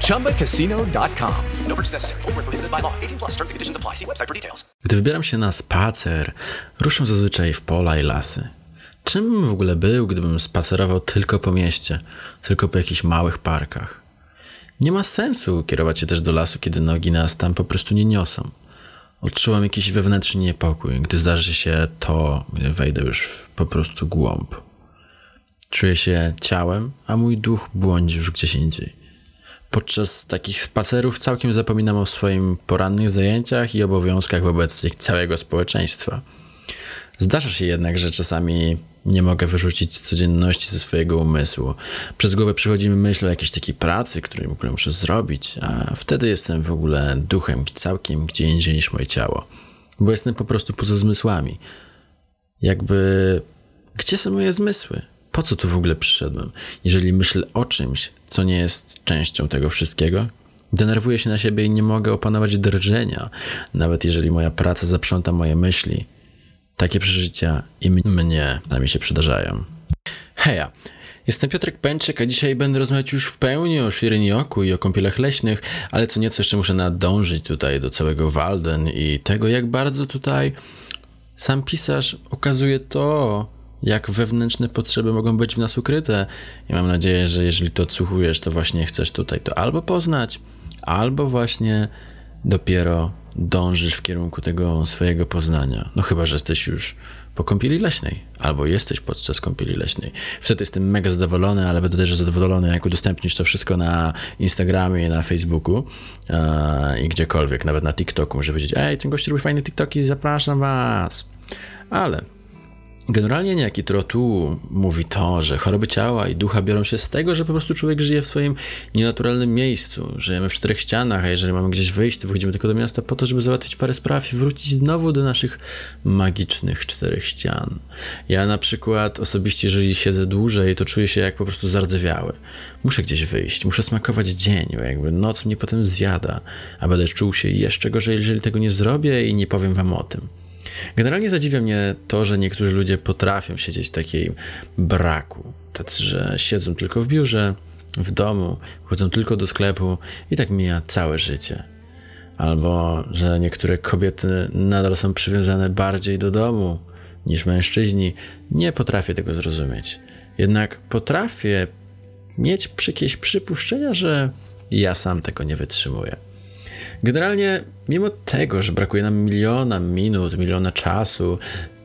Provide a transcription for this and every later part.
ChumbaCasino.com. No purchase necessary. Void where prohibited by law. 18 plus terms and conditions apply. See website for details. Gdy wybieram się na spacer, ruszam zazwyczaj w pola i lasy. Czym bym w ogóle był, gdybym spacerował tylko po mieście, tylko po jakichś małych parkach? Nie ma sensu kierować się też do lasu, kiedy nogi nas tam po prostu nie niosą. Odczuwam jakiś wewnętrzny niepokój, gdy zdarzy się to, wejdę już w po prostu głąb. Czuję się ciałem, a mój duch błądzi już gdzieś indziej. Podczas takich spacerów całkiem zapominam o swoim porannych zajęciach i obowiązkach wobec całego społeczeństwa. Zdarza się jednak, że czasami nie mogę wyrzucić codzienności ze swojego umysłu. Przez głowę przychodzi mi myśl o jakiejś takiej pracy, którą muszę zrobić, a wtedy jestem w ogóle duchem całkiem gdzie indziej niż moje ciało. Bo jestem po prostu poza zmysłami. Jakby... Gdzie są moje zmysły? Po co tu w ogóle przyszedłem? Jeżeli myślę o czymś, co nie jest częścią tego wszystkiego, denerwuję się na siebie i nie mogę opanować drżenia, nawet jeżeli moja praca zaprząta moje myśli. Takie przeżycia i mnie nami się przydarzają. Heja, jestem Piotrek Pęczek, a dzisiaj będę rozmawiać już w pełni o Shirinioku i o kąpielach leśnych, ale co nieco jeszcze muszę nadążyć tutaj do całego Walden i tego, jak bardzo tutaj sam pisarz okazuje to, jak wewnętrzne potrzeby mogą być w nas ukryte. I mam nadzieję, że jeżeli to odsłuchujesz, to właśnie chcesz tutaj to albo poznać, albo właśnie dopiero dążysz w kierunku tego swojego poznania. No chyba, że jesteś już po kąpieli leśnej, albo jesteś podczas kąpieli leśnej. Wtedy jestem mega zadowolony, ale będę też zadowolony, jak udostępnisz to wszystko na Instagramie, na Facebooku e, i gdziekolwiek, nawet na TikToku, żeby powiedzieć, ej, ten gość robi fajne TikToki, zapraszam was. Ale Generalnie niejaki Trotu mówi to, że choroby ciała i ducha biorą się z tego, że po prostu człowiek żyje w swoim nienaturalnym miejscu. Żyjemy w czterech ścianach, a jeżeli mamy gdzieś wyjść, to wychodzimy tylko do miasta po to, żeby załatwić parę spraw i wrócić znowu do naszych magicznych czterech ścian. Ja na przykład osobiście, jeżeli siedzę dłużej, to czuję się jak po prostu zardzewiały. Muszę gdzieś wyjść, muszę smakować dzień, bo jakby noc mnie potem zjada, a będę czuł się jeszcze gorzej, jeżeli tego nie zrobię i nie powiem wam o tym. Generalnie zadziwia mnie to, że niektórzy ludzie potrafią siedzieć w takiej braku. Tacy, że siedzą tylko w biurze, w domu, chodzą tylko do sklepu i tak mija całe życie. Albo, że niektóre kobiety nadal są przywiązane bardziej do domu niż mężczyźni. Nie potrafię tego zrozumieć. Jednak potrafię mieć jakieś przypuszczenia, że ja sam tego nie wytrzymuję. Generalnie, mimo tego, że brakuje nam miliona minut, miliona czasu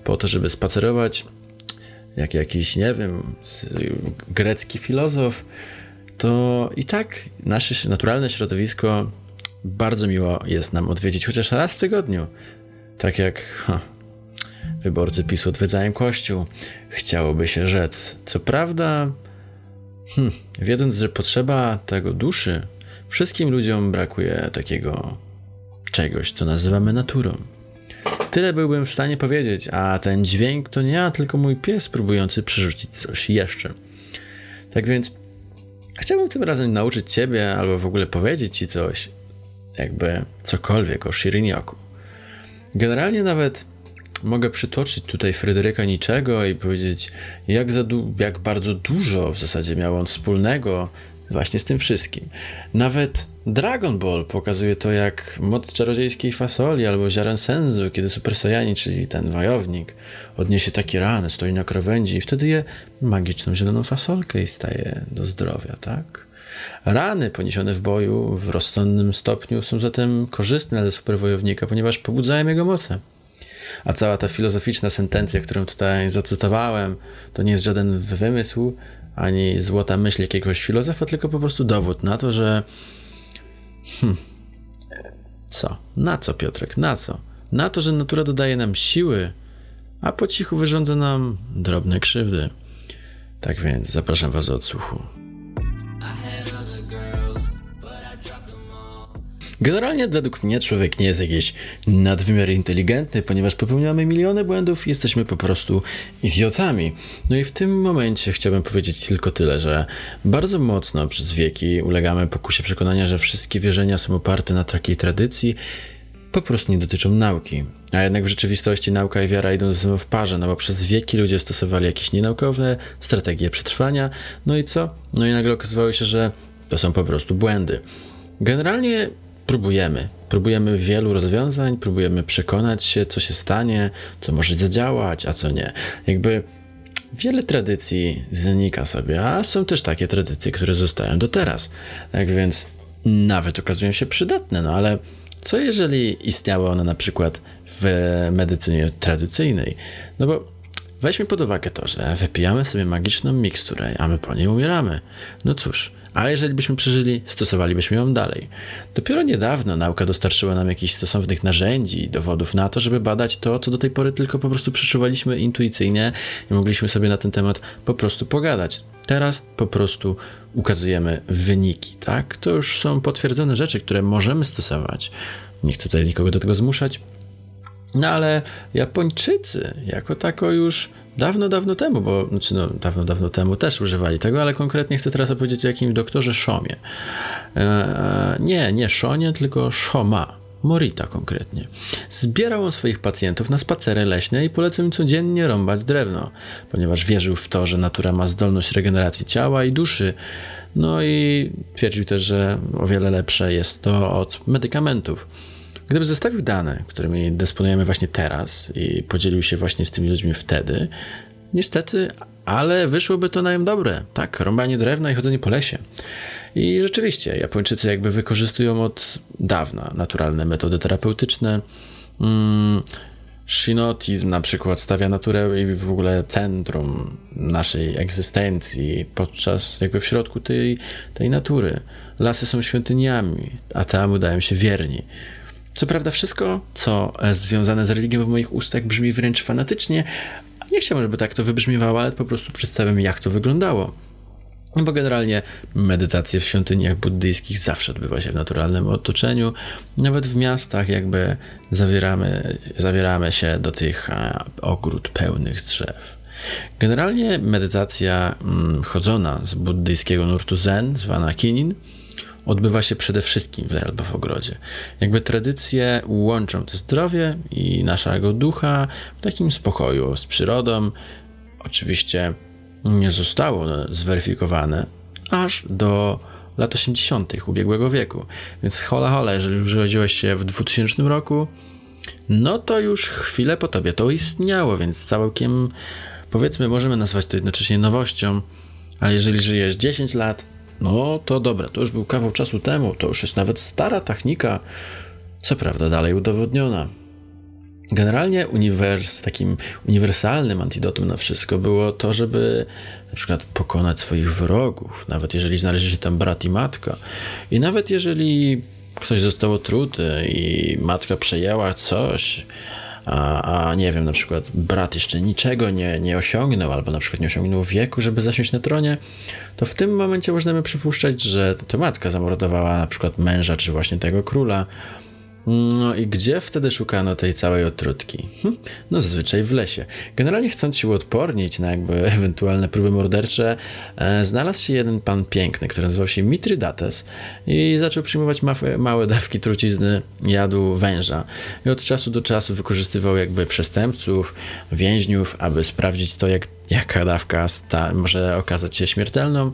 po to, żeby spacerować, jak jakiś, nie wiem, grecki filozof, to i tak nasze naturalne środowisko bardzo miło jest nam odwiedzić chociaż raz w tygodniu. Tak jak ha, wyborcy PiSu odwiedzają Kościół, chciałoby się rzec. Co prawda, hmm, wiedząc, że potrzeba tego duszy Wszystkim ludziom brakuje takiego czegoś, co nazywamy naturą. Tyle byłbym w stanie powiedzieć, a ten dźwięk to nie ja, tylko mój pies próbujący przerzucić coś jeszcze. Tak więc chciałbym tym razem nauczyć Ciebie albo w ogóle powiedzieć Ci coś, jakby cokolwiek o Shirinyoku. Generalnie nawet mogę przytoczyć tutaj Fryderyka Niczego i powiedzieć, jak, jak bardzo dużo w zasadzie miał on wspólnego właśnie z tym wszystkim. Nawet Dragon Ball pokazuje to jak moc czarodziejskiej fasoli albo ziaren senzu, kiedy Super Saiyani, czyli ten wojownik, odniesie takie rany, stoi na krawędzi i wtedy je magiczną zieloną fasolkę i staje do zdrowia, tak? Rany poniesione w boju w rozsądnym stopniu są zatem korzystne dla superwojownika, ponieważ pobudzają jego moce. A cała ta filozoficzna sentencja, którą tutaj zacytowałem, to nie jest żaden wymysł, ani złota myśl jakiegoś filozofa, tylko po prostu dowód na to, że. Hmm. Co? Na co, Piotrek? Na co? Na to, że natura dodaje nam siły, a po cichu wyrządza nam drobne krzywdy. Tak więc zapraszam Was do odsłuchu. Generalnie według mnie człowiek nie jest jakiś nadwymiar inteligentny, ponieważ popełniamy miliony błędów i jesteśmy po prostu idiotami. No i w tym momencie chciałbym powiedzieć tylko tyle, że bardzo mocno przez wieki ulegamy pokusie przekonania, że wszystkie wierzenia są oparte na takiej tradycji, po prostu nie dotyczą nauki. A jednak w rzeczywistości nauka i wiara idą ze sobą w parze, no bo przez wieki ludzie stosowali jakieś nienaukowe strategie przetrwania. No i co? No i nagle okazywało się, że to są po prostu błędy. Generalnie próbujemy. Próbujemy wielu rozwiązań, próbujemy przekonać się, co się stanie, co może zadziałać, a co nie. Jakby wiele tradycji znika sobie, a są też takie tradycje, które zostają do teraz. Tak więc nawet okazują się przydatne, no ale co jeżeli istniały one na przykład w medycynie tradycyjnej? No bo weźmy pod uwagę to, że wypijamy sobie magiczną miksturę, a my po niej umieramy. No cóż, ale jeżeli byśmy przeżyli, stosowalibyśmy ją dalej. Dopiero niedawno nauka dostarczyła nam jakichś stosownych narzędzi i dowodów na to, żeby badać to, co do tej pory tylko po prostu przeczuwaliśmy intuicyjnie i mogliśmy sobie na ten temat po prostu pogadać. Teraz po prostu ukazujemy wyniki, tak? To już są potwierdzone rzeczy, które możemy stosować. Nie chcę tutaj nikogo do tego zmuszać. No ale Japończycy jako tako już dawno, dawno temu, bo znaczy no, dawno, dawno temu też używali tego, ale konkretnie chcę teraz opowiedzieć o jakimś doktorze Szomie. Eee, nie, nie Szonie, tylko Szoma. Morita konkretnie. Zbierał on swoich pacjentów na spacery leśne i polecał im codziennie rąbać drewno, ponieważ wierzył w to, że natura ma zdolność regeneracji ciała i duszy. No i twierdził też, że o wiele lepsze jest to od medykamentów. Gdyby zestawił dane, którymi dysponujemy właśnie teraz i podzielił się właśnie z tymi ludźmi wtedy, niestety, ale wyszłoby to najem dobre. Tak, rąbanie drewna i chodzenie po lesie. I rzeczywiście, Japończycy jakby wykorzystują od dawna naturalne metody terapeutyczne. Mm, na przykład stawia naturę i w ogóle centrum naszej egzystencji podczas jakby w środku tej, tej natury. Lasy są świątyniami, a tam udają się wierni. Co prawda wszystko, co związane z religią w moich ustach brzmi wręcz fanatycznie, nie chciałbym, żeby tak to wybrzmiewało, ale po prostu przedstawiam, jak to wyglądało. No bo generalnie medytacje w świątyniach buddyjskich zawsze odbywa się w naturalnym otoczeniu. Nawet w miastach jakby zawieramy, zawieramy się do tych ogród pełnych drzew. Generalnie medytacja mm, chodzona z buddyjskiego nurtu zen, zwana kinin, odbywa się przede wszystkim w albo w ogrodzie. Jakby tradycje łączą to zdrowie i naszego ducha w takim spokoju z przyrodą. Oczywiście nie zostało zweryfikowane aż do lat 80. ubiegłego wieku. Więc hola hola, jeżeli urodziłeś się w 2000 roku, no to już chwilę po tobie to istniało, więc całkiem powiedzmy możemy nazwać to jednocześnie nowością, ale jeżeli żyjesz 10 lat, no to dobra, to już był kawał czasu temu, to już jest nawet stara technika, co prawda dalej udowodniona. Generalnie uniwers, takim uniwersalnym antidotum na wszystko było to, żeby na przykład pokonać swoich wrogów, nawet jeżeli znaleźli się tam brat i matka. I nawet jeżeli ktoś został otruty i matka przejęła coś, a, a nie wiem, na przykład brat jeszcze niczego nie, nie osiągnął, albo na przykład nie osiągnął wieku, żeby zasiąść na tronie, to w tym momencie możemy przypuszczać, że to matka zamordowała na przykład męża, czy właśnie tego króla, no i gdzie wtedy szukano tej całej otrutki? Hm? No zazwyczaj w lesie. Generalnie chcąc się uodpornić na jakby ewentualne próby mordercze, e, znalazł się jeden pan piękny, który nazywał się Mitrydates i zaczął przyjmować ma małe dawki trucizny, jadł węża. I od czasu do czasu wykorzystywał jakby przestępców, więźniów, aby sprawdzić to, jak, jaka dawka może okazać się śmiertelną,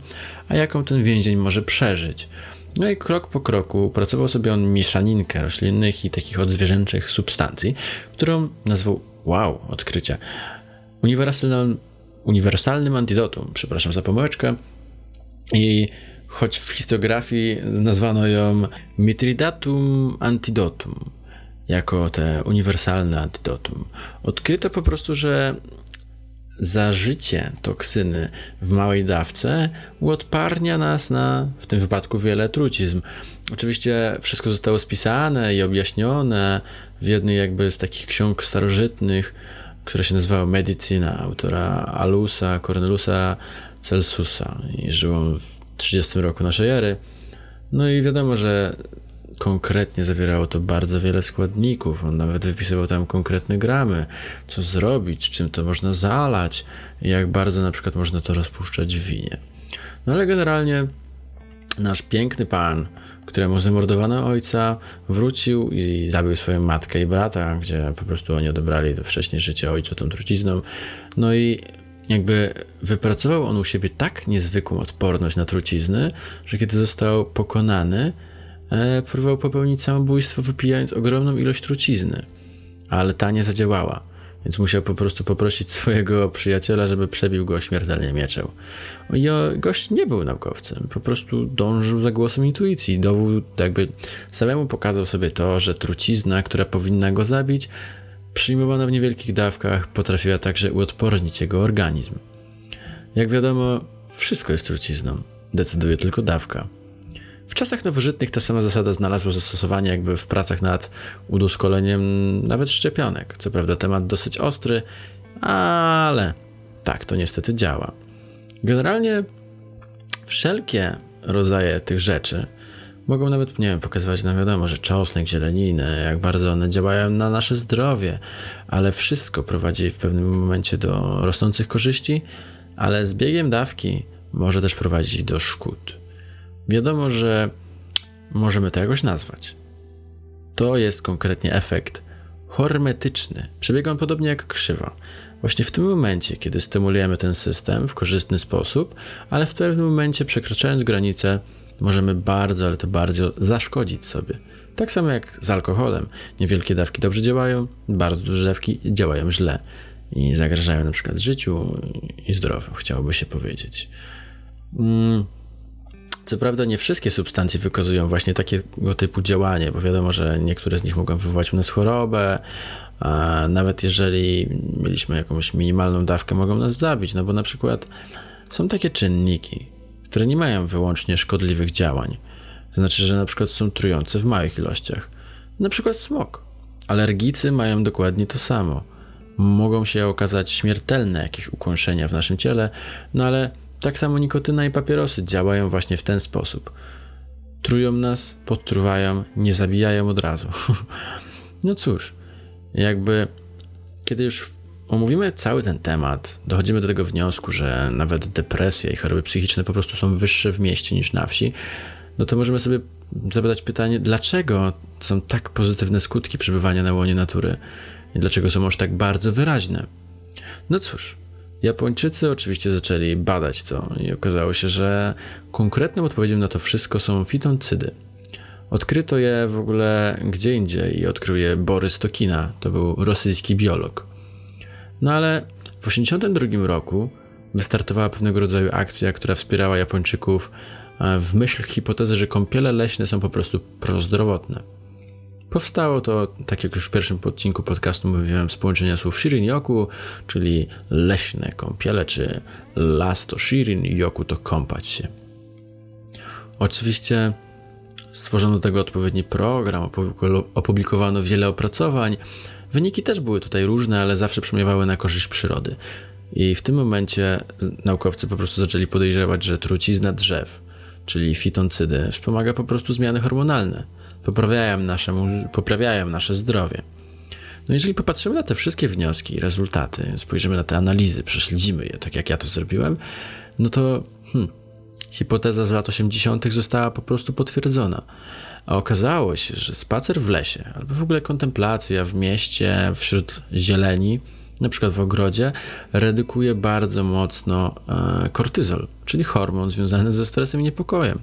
a jaką ten więzień może przeżyć. No i krok po kroku pracował sobie on mieszaninkę roślinnych i takich odzwierzęczych substancji, którą nazwał wow, odkrycie. Uniwersalnym, uniwersalnym antidotum, przepraszam za pomyłeczkę. I choć w historiografii nazwano ją Mitridatum antidotum, jako te uniwersalne antidotum. Odkryto po prostu, że zażycie toksyny w małej dawce uodparnia nas na, w tym wypadku, wiele trucizm. Oczywiście wszystko zostało spisane i objaśnione w jednej jakby z takich ksiąg starożytnych, która się nazywała Medicina, autora Alusa, Cornelusa Celsusa i żył w 30 roku naszej ery. No i wiadomo, że konkretnie zawierało to bardzo wiele składników. On nawet wypisywał tam konkretne gramy, co zrobić, czym to można zalać, jak bardzo na przykład można to rozpuszczać w winie. No ale generalnie nasz piękny pan, któremu zamordowano ojca, wrócił i zabił swoją matkę i brata, gdzie po prostu oni odebrali wcześniej życie ojcu tą trucizną. No i jakby wypracował on u siebie tak niezwykłą odporność na trucizny, że kiedy został pokonany, próbował popełnić samobójstwo, wypijając ogromną ilość trucizny, ale ta nie zadziałała. Więc musiał po prostu poprosić swojego przyjaciela, żeby przebił go śmiertelnie mieczem. I gość nie był naukowcem, po prostu dążył za głosem intuicji. Dowód jakby samemu pokazał sobie to, że trucizna, która powinna go zabić, przyjmowana w niewielkich dawkach, potrafiła także uodpornić jego organizm. Jak wiadomo, wszystko jest trucizną, decyduje tylko dawka. W czasach nowożytnych ta sama zasada znalazła zastosowanie jakby w pracach nad udoskoleniem nawet szczepionek. Co prawda temat dosyć ostry, ale tak to niestety działa. Generalnie wszelkie rodzaje tych rzeczy mogą nawet, nie wiem, pokazywać nam wiadomo, że czosnek, zieleniny, jak bardzo one działają na nasze zdrowie, ale wszystko prowadzi w pewnym momencie do rosnących korzyści, ale z biegiem dawki może też prowadzić do szkód. Wiadomo, że możemy to jakoś nazwać. To jest konkretnie efekt hormetyczny. Przebiega on podobnie jak krzywa. Właśnie w tym momencie, kiedy stymulujemy ten system w korzystny sposób, ale w pewnym momencie przekraczając granicę, możemy bardzo, ale to bardzo zaszkodzić sobie. Tak samo jak z alkoholem. Niewielkie dawki dobrze działają, bardzo duże dawki działają źle i zagrażają na przykład życiu i zdrowiu, chciałoby się powiedzieć. Mm. Co prawda nie wszystkie substancje wykazują właśnie takiego typu działanie, bo wiadomo, że niektóre z nich mogą wywołać u nas chorobę, a nawet jeżeli mieliśmy jakąś minimalną dawkę, mogą nas zabić, no bo na przykład są takie czynniki, które nie mają wyłącznie szkodliwych działań. Znaczy, że na przykład są trujące w małych ilościach. Na przykład smog. Alergicy mają dokładnie to samo. Mogą się okazać śmiertelne jakieś ukąszenia w naszym ciele, no ale tak samo nikotyna i papierosy działają właśnie w ten sposób. Trują nas, podtruwają, nie zabijają od razu. no cóż, jakby kiedy już omówimy cały ten temat, dochodzimy do tego wniosku, że nawet depresja i choroby psychiczne po prostu są wyższe w mieście niż na wsi, no to możemy sobie zadać pytanie, dlaczego są tak pozytywne skutki przebywania na łonie natury i dlaczego są aż tak bardzo wyraźne. No cóż, Japończycy oczywiście zaczęli badać to i okazało się, że konkretną odpowiedzią na to wszystko są fitoncydy. Odkryto je w ogóle gdzie indziej i odkrył je Borys Tokina, to był rosyjski biolog. No ale w 1982 roku wystartowała pewnego rodzaju akcja, która wspierała Japończyków e, w myśl hipotezy, że kąpiele leśne są po prostu prozdrowotne. Powstało to, tak jak już w pierwszym odcinku podcastu mówiłem, z połączenia słów Shirin Yoku, czyli leśne kąpiele, czy las to Shirin, Yoku to kąpać się. Oczywiście stworzono do tego odpowiedni program, opublikowano wiele opracowań. Wyniki też były tutaj różne, ale zawsze przemiewały na korzyść przyrody. I w tym momencie naukowcy po prostu zaczęli podejrzewać, że trucizna drzew, czyli fitoncydy, wspomaga po prostu zmiany hormonalne poprawiają nasze, poprawiają nasze zdrowie. No jeżeli popatrzymy na te wszystkie wnioski i rezultaty, spojrzymy na te analizy, prześledzimy je, tak jak ja to zrobiłem, no to hmm, hipoteza z lat 80. została po prostu potwierdzona. A okazało się, że spacer w lesie, albo w ogóle kontemplacja w mieście, wśród zieleni, na przykład w ogrodzie, redukuje bardzo mocno e, kortyzol, czyli hormon związany ze stresem i niepokojem.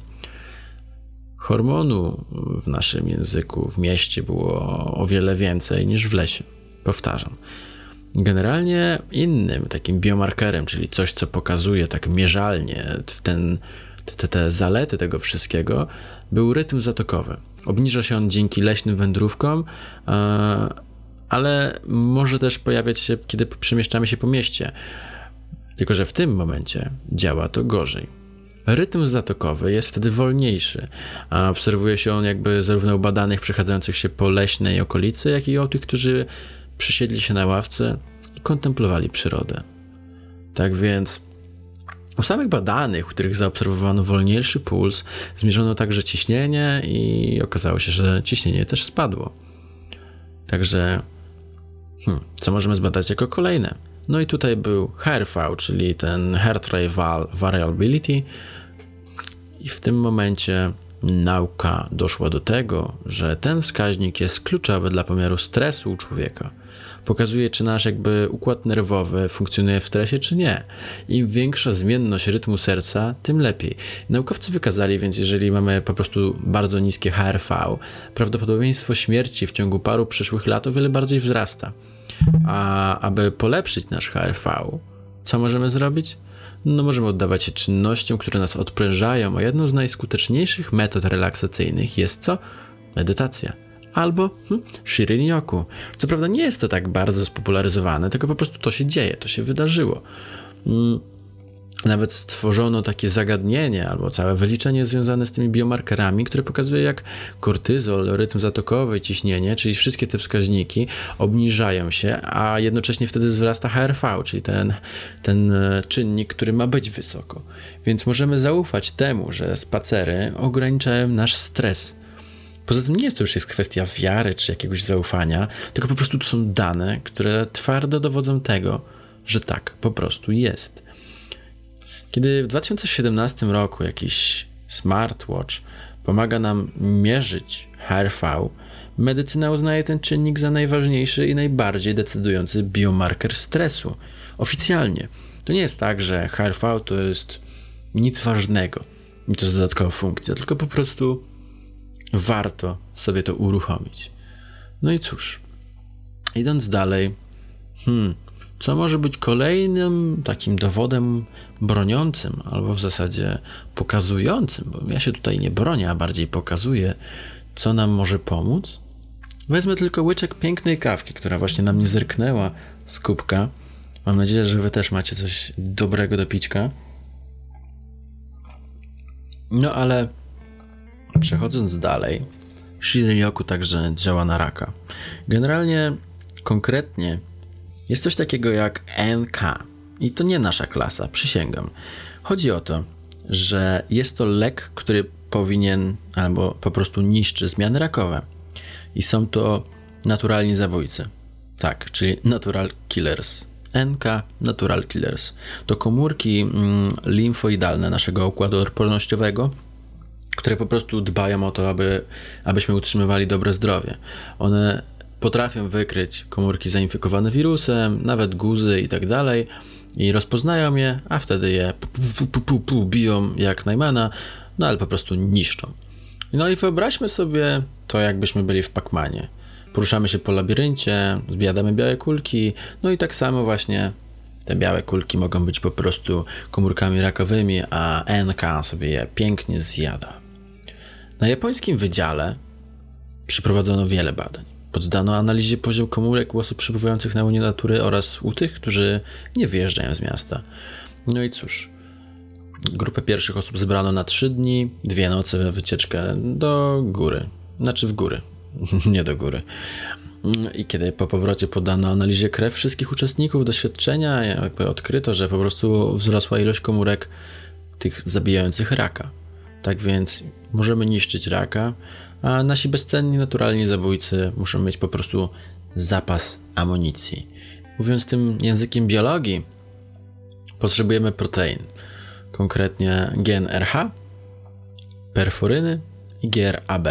Hormonu w naszym języku w mieście było o wiele więcej niż w lesie. Powtarzam. Generalnie innym takim biomarkerem, czyli coś, co pokazuje tak mierzalnie ten te, te zalety tego wszystkiego, był rytm zatokowy. Obniża się on dzięki leśnym wędrówkom, ale może też pojawiać się, kiedy przemieszczamy się po mieście. Tylko, że w tym momencie działa to gorzej. Rytm zatokowy jest wtedy wolniejszy, a obserwuje się on jakby zarówno u badanych przechadzających się po leśnej okolicy, jak i u tych, którzy przysiedli się na ławce i kontemplowali przyrodę. Tak więc u samych badanych, u których zaobserwowano wolniejszy puls, zmierzono także ciśnienie i okazało się, że ciśnienie też spadło. Także, hmm, co możemy zbadać jako kolejne? No i tutaj był HRV, czyli ten Heart Rate Variability. I w tym momencie nauka doszła do tego, że ten wskaźnik jest kluczowy dla pomiaru stresu u człowieka. Pokazuje, czy nasz jakby układ nerwowy funkcjonuje w stresie, czy nie. Im większa zmienność rytmu serca, tym lepiej. Naukowcy wykazali więc, jeżeli mamy po prostu bardzo niskie HRV, prawdopodobieństwo śmierci w ciągu paru przyszłych lat o wiele bardziej wzrasta. A aby polepszyć nasz HRV, co możemy zrobić? No możemy oddawać się czynnościom, które nas odprężają, a jedną z najskuteczniejszych metod relaksacyjnych jest co? Medytacja. Albo hmm, Shirin-yoku. Co prawda nie jest to tak bardzo spopularyzowane, tylko po prostu to się dzieje, to się wydarzyło. Hmm nawet stworzono takie zagadnienie albo całe wyliczenie związane z tymi biomarkerami, które pokazuje, jak kortyzol, rytm zatokowy, ciśnienie, czyli wszystkie te wskaźniki obniżają się, a jednocześnie wtedy wzrasta HRV, czyli ten, ten e, czynnik, który ma być wysoko. Więc możemy zaufać temu, że spacery ograniczają nasz stres. Poza tym nie jest to już jest kwestia wiary czy jakiegoś zaufania, tylko po prostu to są dane, które twardo dowodzą tego, że tak po prostu jest. Kiedy w 2017 roku jakiś smartwatch pomaga nam mierzyć HRV, medycyna uznaje ten czynnik za najważniejszy i najbardziej decydujący biomarker stresu. Oficjalnie. To nie jest tak, że HRV to jest nic ważnego, nic to jest dodatkowa funkcja, tylko po prostu warto sobie to uruchomić. No i cóż, idąc dalej, hmm, co może być kolejnym takim dowodem broniącym, albo w zasadzie pokazującym, bo ja się tutaj nie bronię, a bardziej pokazuję, co nam może pomóc. Wezmę tylko łyczek pięknej kawki, która właśnie na mnie zerknęła z kubka. Mam nadzieję, że wy też macie coś dobrego do pićka. No ale przechodząc dalej, Shirin-yoku także działa na raka. Generalnie, konkretnie jest coś takiego jak NK. I to nie nasza klasa, przysięgam. Chodzi o to, że jest to lek, który powinien albo po prostu niszczy zmiany rakowe. I są to naturalni zabójcy. Tak, czyli natural killers. NK Natural Killers. To komórki mm, limfoidalne naszego układu odpornościowego, które po prostu dbają o to, aby, abyśmy utrzymywali dobre zdrowie. One potrafią wykryć komórki zainfekowane wirusem, nawet guzy i tak dalej i rozpoznają je, a wtedy je pu, pu, pu, pu, biją jak Najmana, no ale po prostu niszczą. No i wyobraźmy sobie to, jakbyśmy byli w Pacmanie. Poruszamy się po labiryncie, zbijamy białe kulki, no i tak samo właśnie te białe kulki mogą być po prostu komórkami rakowymi, a NK sobie je pięknie zjada. Na japońskim wydziale przeprowadzono wiele badań. Poddano analizie poziom komórek u osób przebywających na łonie natury oraz u tych, którzy nie wyjeżdżają z miasta. No i cóż, grupę pierwszych osób zebrano na trzy dni, dwie noce wycieczkę do góry. Znaczy w góry, nie do góry. I kiedy po powrocie podano analizie krew wszystkich uczestników doświadczenia, jakby odkryto, że po prostu wzrosła ilość komórek tych zabijających raka. Tak więc możemy niszczyć raka, a nasi bezcenni naturalni zabójcy muszą mieć po prostu zapas amunicji. Mówiąc tym językiem biologii, potrzebujemy protein, konkretnie gen RH, perforyny i GRAB.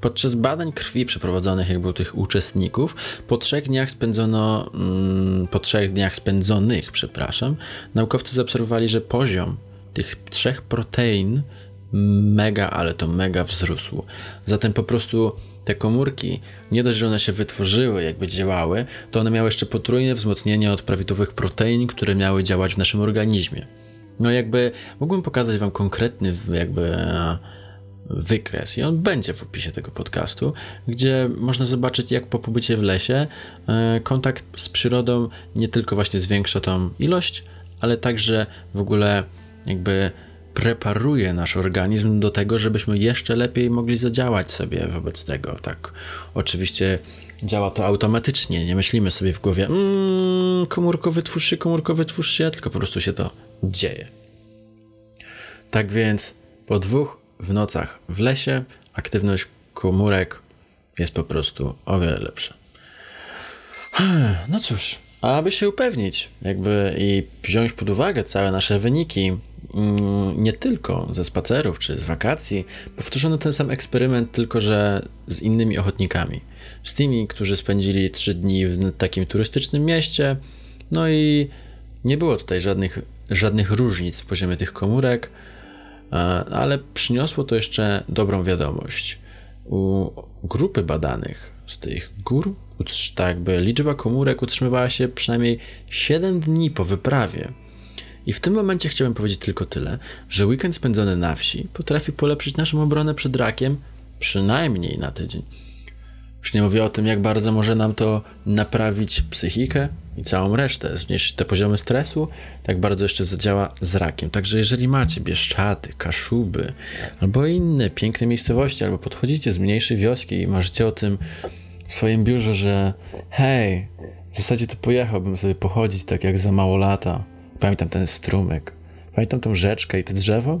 Podczas badań krwi przeprowadzonych jakby u tych uczestników, po trzech dniach spędzono, mm, po trzech dniach spędzonych, przepraszam, naukowcy zaobserwowali, że poziom tych trzech protein mega, ale to mega wzrósł. Zatem po prostu te komórki, nie dość, że one się wytworzyły, jakby działały, to one miały jeszcze potrójne wzmocnienie od prawidłowych protein, które miały działać w naszym organizmie. No jakby mógłbym pokazać wam konkretny jakby wykres i on będzie w opisie tego podcastu, gdzie można zobaczyć jak po pobycie w lesie e, kontakt z przyrodą nie tylko właśnie zwiększa tą ilość, ale także w ogóle jakby preparuje nasz organizm do tego, żebyśmy jeszcze lepiej mogli zadziałać sobie wobec tego. Tak, oczywiście działa to automatycznie, nie myślimy sobie w głowie mmm, komórkowy twórz się, komórkowy twórz się, tylko po prostu się to dzieje. Tak więc po dwóch w nocach w lesie aktywność komórek jest po prostu o wiele lepsza. No cóż, aby się upewnić, jakby i wziąć pod uwagę całe nasze wyniki, nie tylko ze spacerów czy z wakacji, powtórzono ten sam eksperyment, tylko że z innymi ochotnikami. Z tymi, którzy spędzili trzy dni w takim turystycznym mieście, no i nie było tutaj żadnych, żadnych różnic w poziomie tych komórek, ale przyniosło to jeszcze dobrą wiadomość. U grupy badanych z tych gór, tak jakby liczba komórek utrzymywała się przynajmniej 7 dni po wyprawie. I w tym momencie chciałem powiedzieć tylko tyle, że weekend spędzony na wsi potrafi polepszyć naszą obronę przed rakiem przynajmniej na tydzień. Już nie mówię o tym, jak bardzo może nam to naprawić psychikę i całą resztę, zmniejszyć te poziomy stresu, tak bardzo jeszcze zadziała z rakiem. Także jeżeli macie Bieszczady, Kaszuby albo inne piękne miejscowości, albo podchodzicie z mniejszej wioski i marzycie o tym w swoim biurze, że hej, w zasadzie to pojechałbym sobie pochodzić tak jak za mało lata. Pamiętam ten strumyk, pamiętam tą rzeczkę i te drzewo.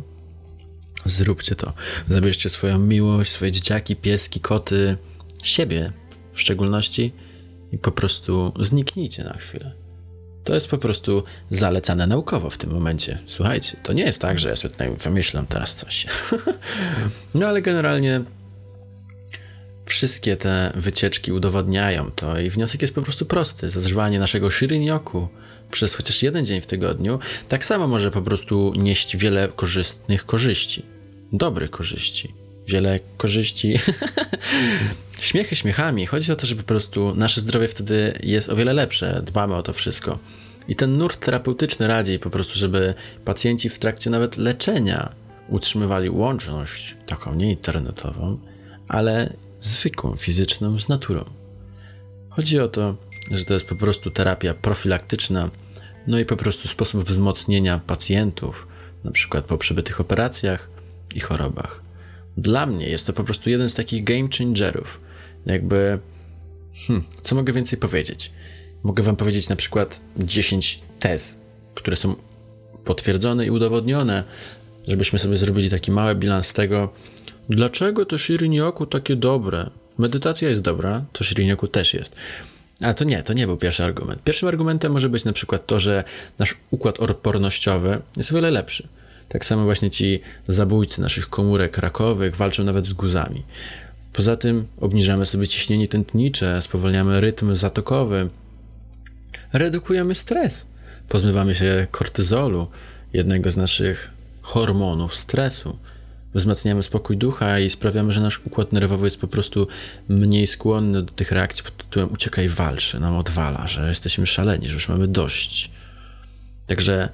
Zróbcie to. Zabierzcie swoją miłość, swoje dzieciaki, pieski, koty, siebie w szczególności i po prostu zniknijcie na chwilę. To jest po prostu zalecane naukowo w tym momencie. Słuchajcie, to nie jest tak, że ja sobie tutaj wymyślam teraz coś. no ale generalnie wszystkie te wycieczki udowadniają to i wniosek jest po prostu prosty. Zażywanie naszego shirinyoku przez chociaż jeden dzień w tygodniu tak samo może po prostu nieść wiele korzystnych korzyści. Dobrych korzyści wiele korzyści. Śmiechy śmiechami. Chodzi o to, że po prostu nasze zdrowie wtedy jest o wiele lepsze. Dbamy o to wszystko. I ten nurt terapeutyczny radzi po prostu, żeby pacjenci w trakcie nawet leczenia utrzymywali łączność, taką nie internetową, ale zwykłą, fizyczną z naturą. Chodzi o to, że to jest po prostu terapia profilaktyczna, no i po prostu sposób wzmocnienia pacjentów, na przykład po przebytych operacjach i chorobach. Dla mnie jest to po prostu jeden z takich game changerów. Jakby, hmm, co mogę więcej powiedzieć? Mogę wam powiedzieć na przykład 10 tez, które są potwierdzone i udowodnione, żebyśmy sobie zrobili taki mały bilans tego, dlaczego to Shirinyoku takie dobre. Medytacja jest dobra, to Shirinyoku też jest. A to nie, to nie był pierwszy argument. Pierwszym argumentem może być na przykład to, że nasz układ odpornościowy jest o wiele lepszy. Tak samo właśnie ci zabójcy naszych komórek rakowych walczą nawet z guzami. Poza tym obniżamy sobie ciśnienie tętnicze, spowalniamy rytm zatokowy, redukujemy stres, pozmywamy się kortyzolu, jednego z naszych hormonów stresu. Wzmacniamy spokój ducha i sprawiamy, że nasz układ nerwowy jest po prostu mniej skłonny do tych reakcji pod tytułem uciekaj, walczy, nam odwala, że jesteśmy szaleni, że już mamy dość. Także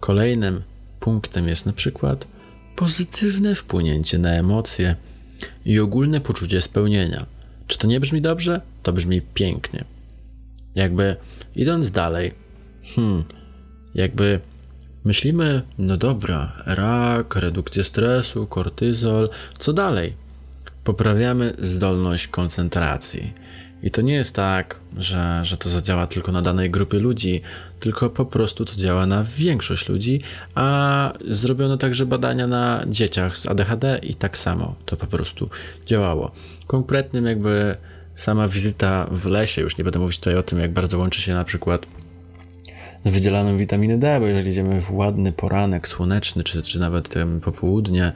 kolejnym punktem jest na przykład pozytywne wpłynięcie na emocje i ogólne poczucie spełnienia. Czy to nie brzmi dobrze? To brzmi pięknie. Jakby idąc dalej, hmm, jakby myślimy, no dobra, rak, redukcja stresu, kortyzol, co dalej? Poprawiamy zdolność koncentracji i to nie jest tak, że, że to zadziała tylko na danej grupie ludzi, tylko po prostu to działa na większość ludzi, a zrobiono także badania na dzieciach z ADHD i tak samo to po prostu działało. Konkretnym jakby sama wizyta w lesie, już nie będę mówić tutaj o tym, jak bardzo łączy się na przykład wydzielaną witaminy D, bo jeżeli idziemy w ładny poranek słoneczny, czy, czy nawet popołudnie,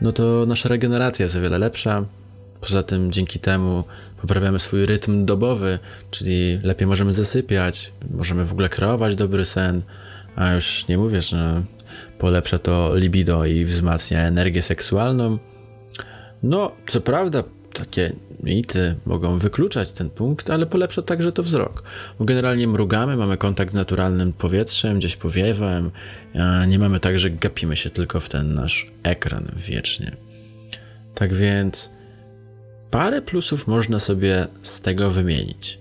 no to nasza regeneracja jest o wiele lepsza. Poza tym dzięki temu poprawiamy swój rytm dobowy, czyli lepiej możemy zasypiać, możemy w ogóle kreować dobry sen, a już nie mówię, że polepsza to libido i wzmacnia energię seksualną. No, co prawda, takie mity mogą wykluczać ten punkt, ale polepsza także to wzrok. Bo generalnie mrugamy, mamy kontakt z naturalnym powietrzem, gdzieś powiewem, nie mamy tak, że gapimy się tylko w ten nasz ekran wiecznie. Tak więc parę plusów można sobie z tego wymienić.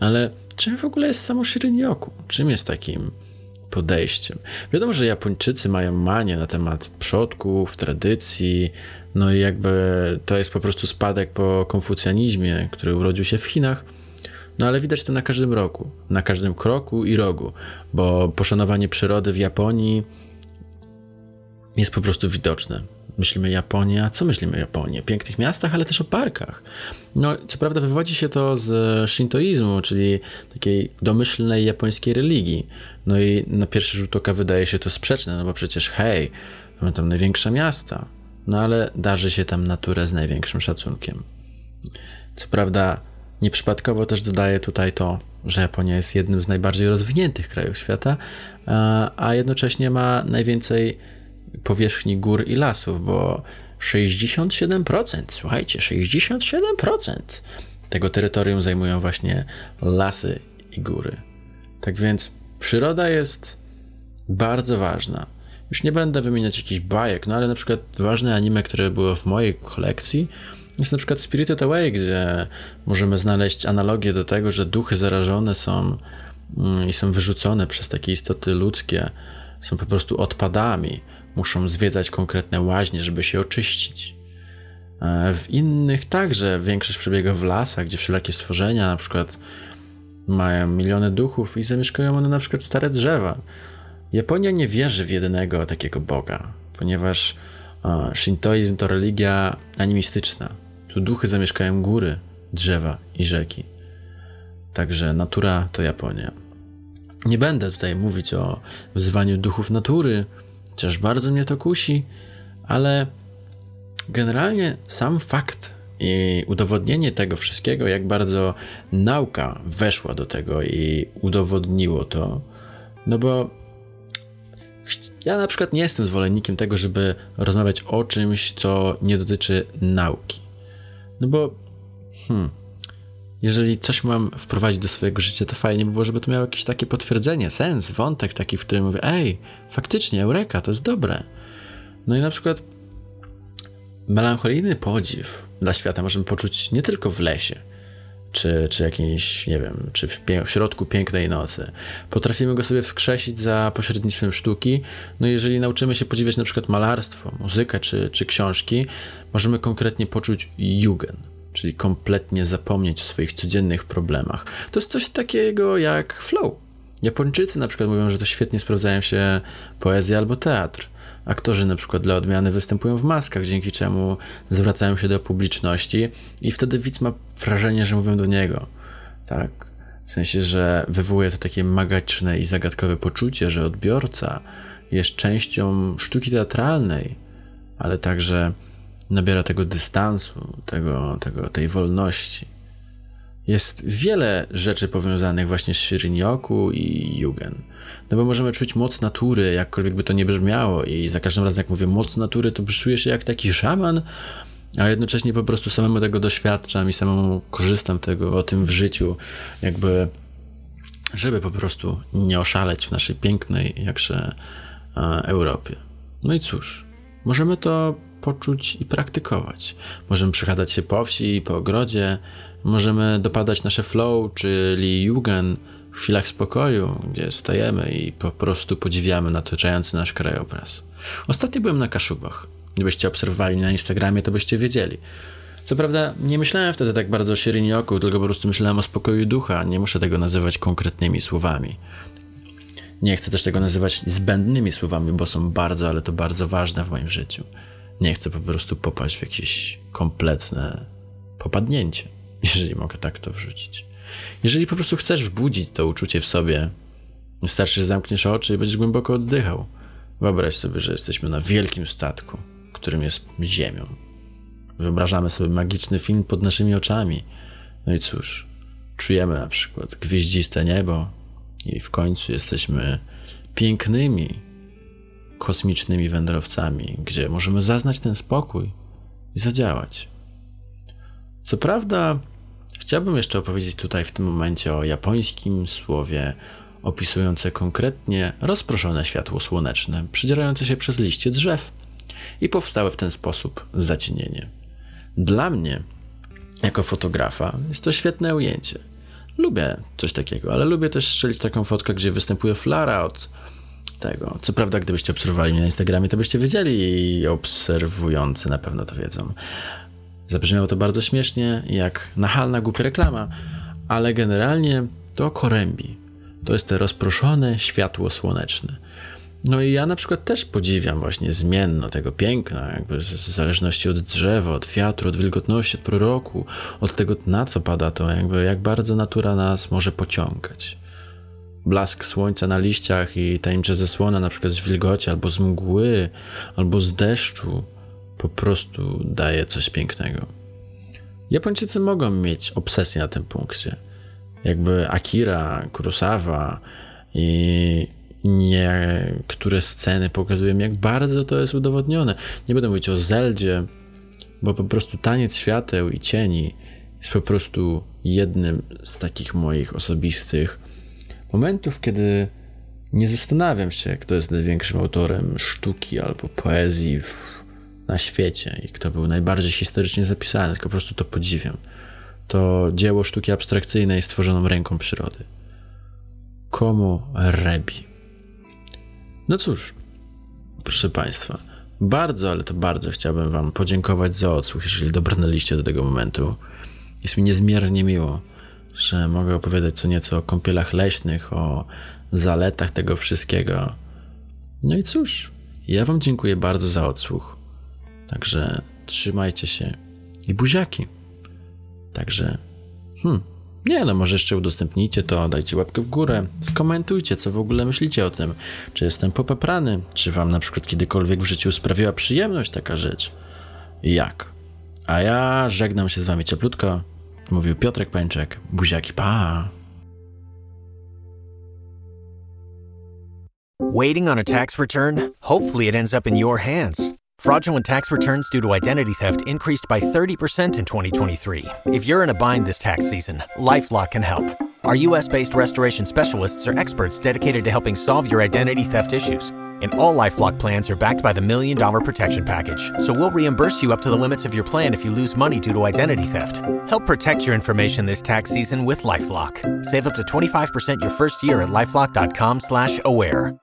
Ale czym w ogóle jest samo Shirinyoku? Czym jest takim podejściem? Wiadomo, że Japończycy mają manię na temat przodków, tradycji, no i jakby to jest po prostu spadek po konfucjanizmie, który urodził się w Chinach. No ale widać to na każdym roku, na każdym kroku i rogu, bo poszanowanie przyrody w Japonii jest po prostu widoczne. Myślimy Japonia, co myślimy Japonii? O pięknych miastach, ale też o parkach. No, co prawda wywodzi się to z shintoizmu, czyli takiej domyślnej japońskiej religii. No i na pierwszy rzut oka wydaje się to sprzeczne, no bo przecież hej, mamy tam największe miasta, no ale darzy się tam naturę z największym szacunkiem. Co prawda, nieprzypadkowo też dodaję tutaj to, że Japonia jest jednym z najbardziej rozwiniętych krajów świata, a jednocześnie ma najwięcej powierzchni gór i lasów, bo 67%, słuchajcie, 67% tego terytorium zajmują właśnie lasy i góry. Tak więc przyroda jest bardzo ważna. Już nie będę wymieniać jakichś bajek, no ale na przykład ważne anime, które było w mojej kolekcji, jest na przykład Spirited Away, gdzie możemy znaleźć analogię do tego, że duchy zarażone są mm, i są wyrzucone przez takie istoty ludzkie, są po prostu odpadami muszą zwiedzać konkretne łaźnie, żeby się oczyścić. E, w innych także większość przebiega w lasach, gdzie wszelakie stworzenia na przykład mają miliony duchów i zamieszkują one na przykład stare drzewa. Japonia nie wierzy w jednego takiego Boga, ponieważ shintoizm to religia animistyczna. Tu duchy zamieszkają góry, drzewa i rzeki. Także natura to Japonia. Nie będę tutaj mówić o wzywaniu duchów natury, chociaż bardzo mnie to kusi, ale generalnie sam fakt i udowodnienie tego wszystkiego, jak bardzo nauka weszła do tego i udowodniło to, no bo ja na przykład nie jestem zwolennikiem tego, żeby rozmawiać o czymś, co nie dotyczy nauki. No bo, hmm, jeżeli coś mam wprowadzić do swojego życia, to fajnie by było, żeby to miało jakieś takie potwierdzenie, sens, wątek taki, w którym mówię, ej, faktycznie, eureka, to jest dobre. No i na przykład melancholijny podziw dla świata możemy poczuć nie tylko w lesie, czy, czy jakiejś, nie wiem, czy w, w, środku pięknej nocy. Potrafimy go sobie wskrzesić za pośrednictwem sztuki. No jeżeli nauczymy się podziwiać na przykład malarstwo, muzykę czy, czy książki, możemy konkretnie poczuć jugend czyli kompletnie zapomnieć o swoich codziennych problemach. To jest coś takiego jak flow. Japończycy na przykład mówią, że to świetnie sprawdzają się poezja albo teatr. Aktorzy na przykład dla odmiany występują w maskach, dzięki czemu zwracają się do publiczności i wtedy widz ma wrażenie, że mówią do niego. Tak? W sensie, że wywołuje to takie magiczne i zagadkowe poczucie, że odbiorca jest częścią sztuki teatralnej, ale także nabiera tego dystansu, tego, tego, tej wolności. Jest wiele rzeczy powiązanych właśnie z Shirinyoku i Yugen. No bo możemy czuć moc natury, jakkolwiek by to nie brzmiało i za każdym razem jak mówię moc natury, to czuję się jak taki szaman, a jednocześnie po prostu samemu tego doświadczam i samemu korzystam tego, o tym w życiu, jakby żeby po prostu nie oszaleć w naszej pięknej, jakże Europie. No i cóż, możemy to poczuć i praktykować. Możemy przechadzać się po wsi po ogrodzie, możemy dopadać nasze flow, czyli jugen w chwilach spokoju, gdzie stajemy i po prostu podziwiamy otaczający nasz krajobraz. Ostatnio byłem na Kaszubach. Gdybyście obserwowali na Instagramie, to byście wiedzieli. Co prawda, nie myślałem wtedy tak bardzo o Shirinyoku, tylko po prostu myślałem o spokoju ducha. Nie muszę tego nazywać konkretnymi słowami. Nie chcę też tego nazywać zbędnymi słowami, bo są bardzo, ale to bardzo ważne w moim życiu. Nie chcę po prostu popaść w jakieś kompletne popadnięcie, jeżeli mogę tak to wrzucić. Jeżeli po prostu chcesz wbudzić to uczucie w sobie, wystarczy, że zamkniesz oczy i będziesz głęboko oddychał. Wyobraź sobie, że jesteśmy na wielkim statku, którym jest Ziemią. Wyobrażamy sobie magiczny film pod naszymi oczami. No i cóż, czujemy na przykład gwieździste niebo i w końcu jesteśmy pięknymi, kosmicznymi wędrowcami, gdzie możemy zaznać ten spokój i zadziałać. Co prawda, chciałbym jeszcze opowiedzieć tutaj w tym momencie o japońskim słowie opisujące konkretnie rozproszone światło słoneczne, przedzierające się przez liście drzew i powstałe w ten sposób zacienienie. Dla mnie, jako fotografa, jest to świetne ujęcie. Lubię coś takiego, ale lubię też strzelić taką fotkę, gdzie występuje flara od tego. Co prawda, gdybyście obserwowali mnie na Instagramie, to byście wiedzieli i obserwujący na pewno to wiedzą. Zabrzmiało to bardzo śmiesznie, jak nachalna, głupia reklama, ale generalnie to korębi. To jest te rozproszone światło słoneczne. No i ja na przykład też podziwiam właśnie zmienno tego piękna, jakby w zależności od drzewa, od wiatru, od wilgotności, od proroku, od tego na co pada to, jakby jak bardzo natura nas może pociągać. Blask słońca na liściach i tajemnicze zasłona na przykład z wilgoci, albo z mgły, albo z deszczu po prostu daje coś pięknego. Japończycy mogą mieć obsesję na tym punkcie. Jakby Akira, Kurosawa i niektóre sceny pokazują, jak bardzo to jest udowodnione. Nie będę mówić o Zeldzie, bo po prostu taniec świateł i cieni jest po prostu jednym z takich moich osobistych momentów, kiedy nie zastanawiam się, kto jest największym autorem sztuki albo poezji w, na świecie i kto był najbardziej historycznie zapisany, tylko po prostu to podziwiam. To dzieło sztuki abstrakcyjnej stworzoną ręką przyrody. Komu rebi. No cóż, proszę Państwa, bardzo, ale to bardzo chciałbym Wam podziękować za odsłuch, jeżeli dobrnęliście do tego momentu. Jest mi niezmiernie miło, że mogę opowiadać co nieco o kąpielach leśnych, o zaletach tego wszystkiego. No i cóż, ja Wam dziękuję bardzo za odsłuch. Także trzymajcie się i buziaki. Także, hmm, nie no, może jeszcze udostępnijcie to, dajcie łapkę w górę, skomentujcie, co w ogóle myślicie o tym. Czy jestem popaprany, czy wam na przykład kiedykolwiek w życiu sprawiła przyjemność taka rzecz? Jak? A ja żegnam się z wami cieplutko. Mówił Piotrek Pęczek. Buziaki, pa! Waiting on a tax return? Hopefully it ends up in your hands. Fraudulent tax returns due to identity theft increased by 30% in 2023. If you're in a bind this tax season, LifeLock can help. Our US based restoration specialists are experts dedicated to helping solve your identity theft issues. And all Lifelock plans are backed by the Million Dollar Protection Package. So we'll reimburse you up to the limits of your plan if you lose money due to identity theft. Help protect your information this tax season with LifeLock. Save up to 25% your first year at LifeLock.com slash aware.